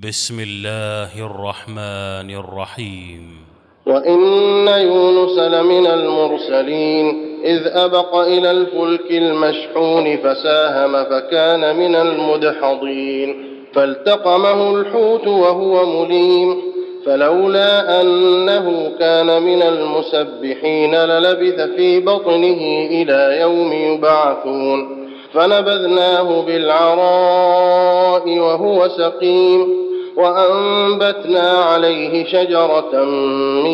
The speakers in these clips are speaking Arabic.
بسم الله الرحمن الرحيم. وإن يونس لمن المرسلين إذ أبق إلى الفلك المشحون فساهم فكان من المدحضين فالتقمه الحوت وهو مليم فلولا أنه كان من المسبحين للبث في بطنه إلى يوم يبعثون. فنبذناه بالعراء وهو سقيم وأنبتنا عليه شجرة من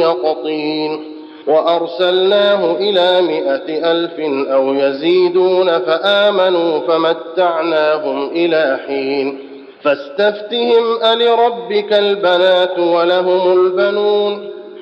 يقطين وأرسلناه إلى مائة ألف أو يزيدون فآمنوا فمتعناهم إلى حين فاستفتهم ألربك البنات ولهم البنون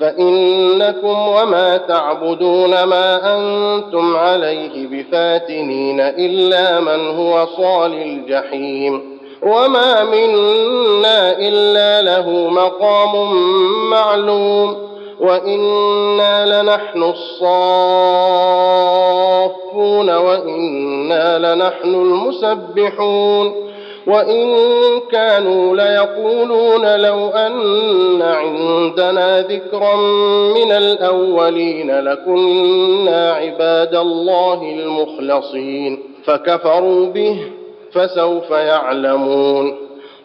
فإنكم وما تعبدون ما أنتم عليه بفاتنين إلا من هو صال الجحيم وما منا إلا له مقام معلوم وإنا لنحن الصافون وإنا لنحن المسبحون وإن كانوا ليقولون لو أن عندنا ذكرا من الأولين لكنا عباد الله المخلصين فكفروا به فسوف يعلمون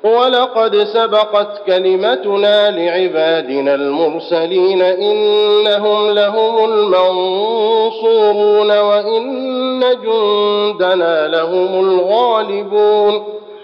ولقد سبقت كلمتنا لعبادنا المرسلين إنهم لهم المنصورون وإن جندنا لهم الغالبون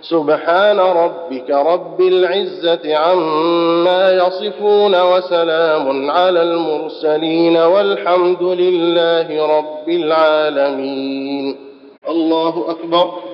سبحان ربك رب العزة عما يصفون وسلام على المرسلين والحمد لله رب العالمين. الله أكبر.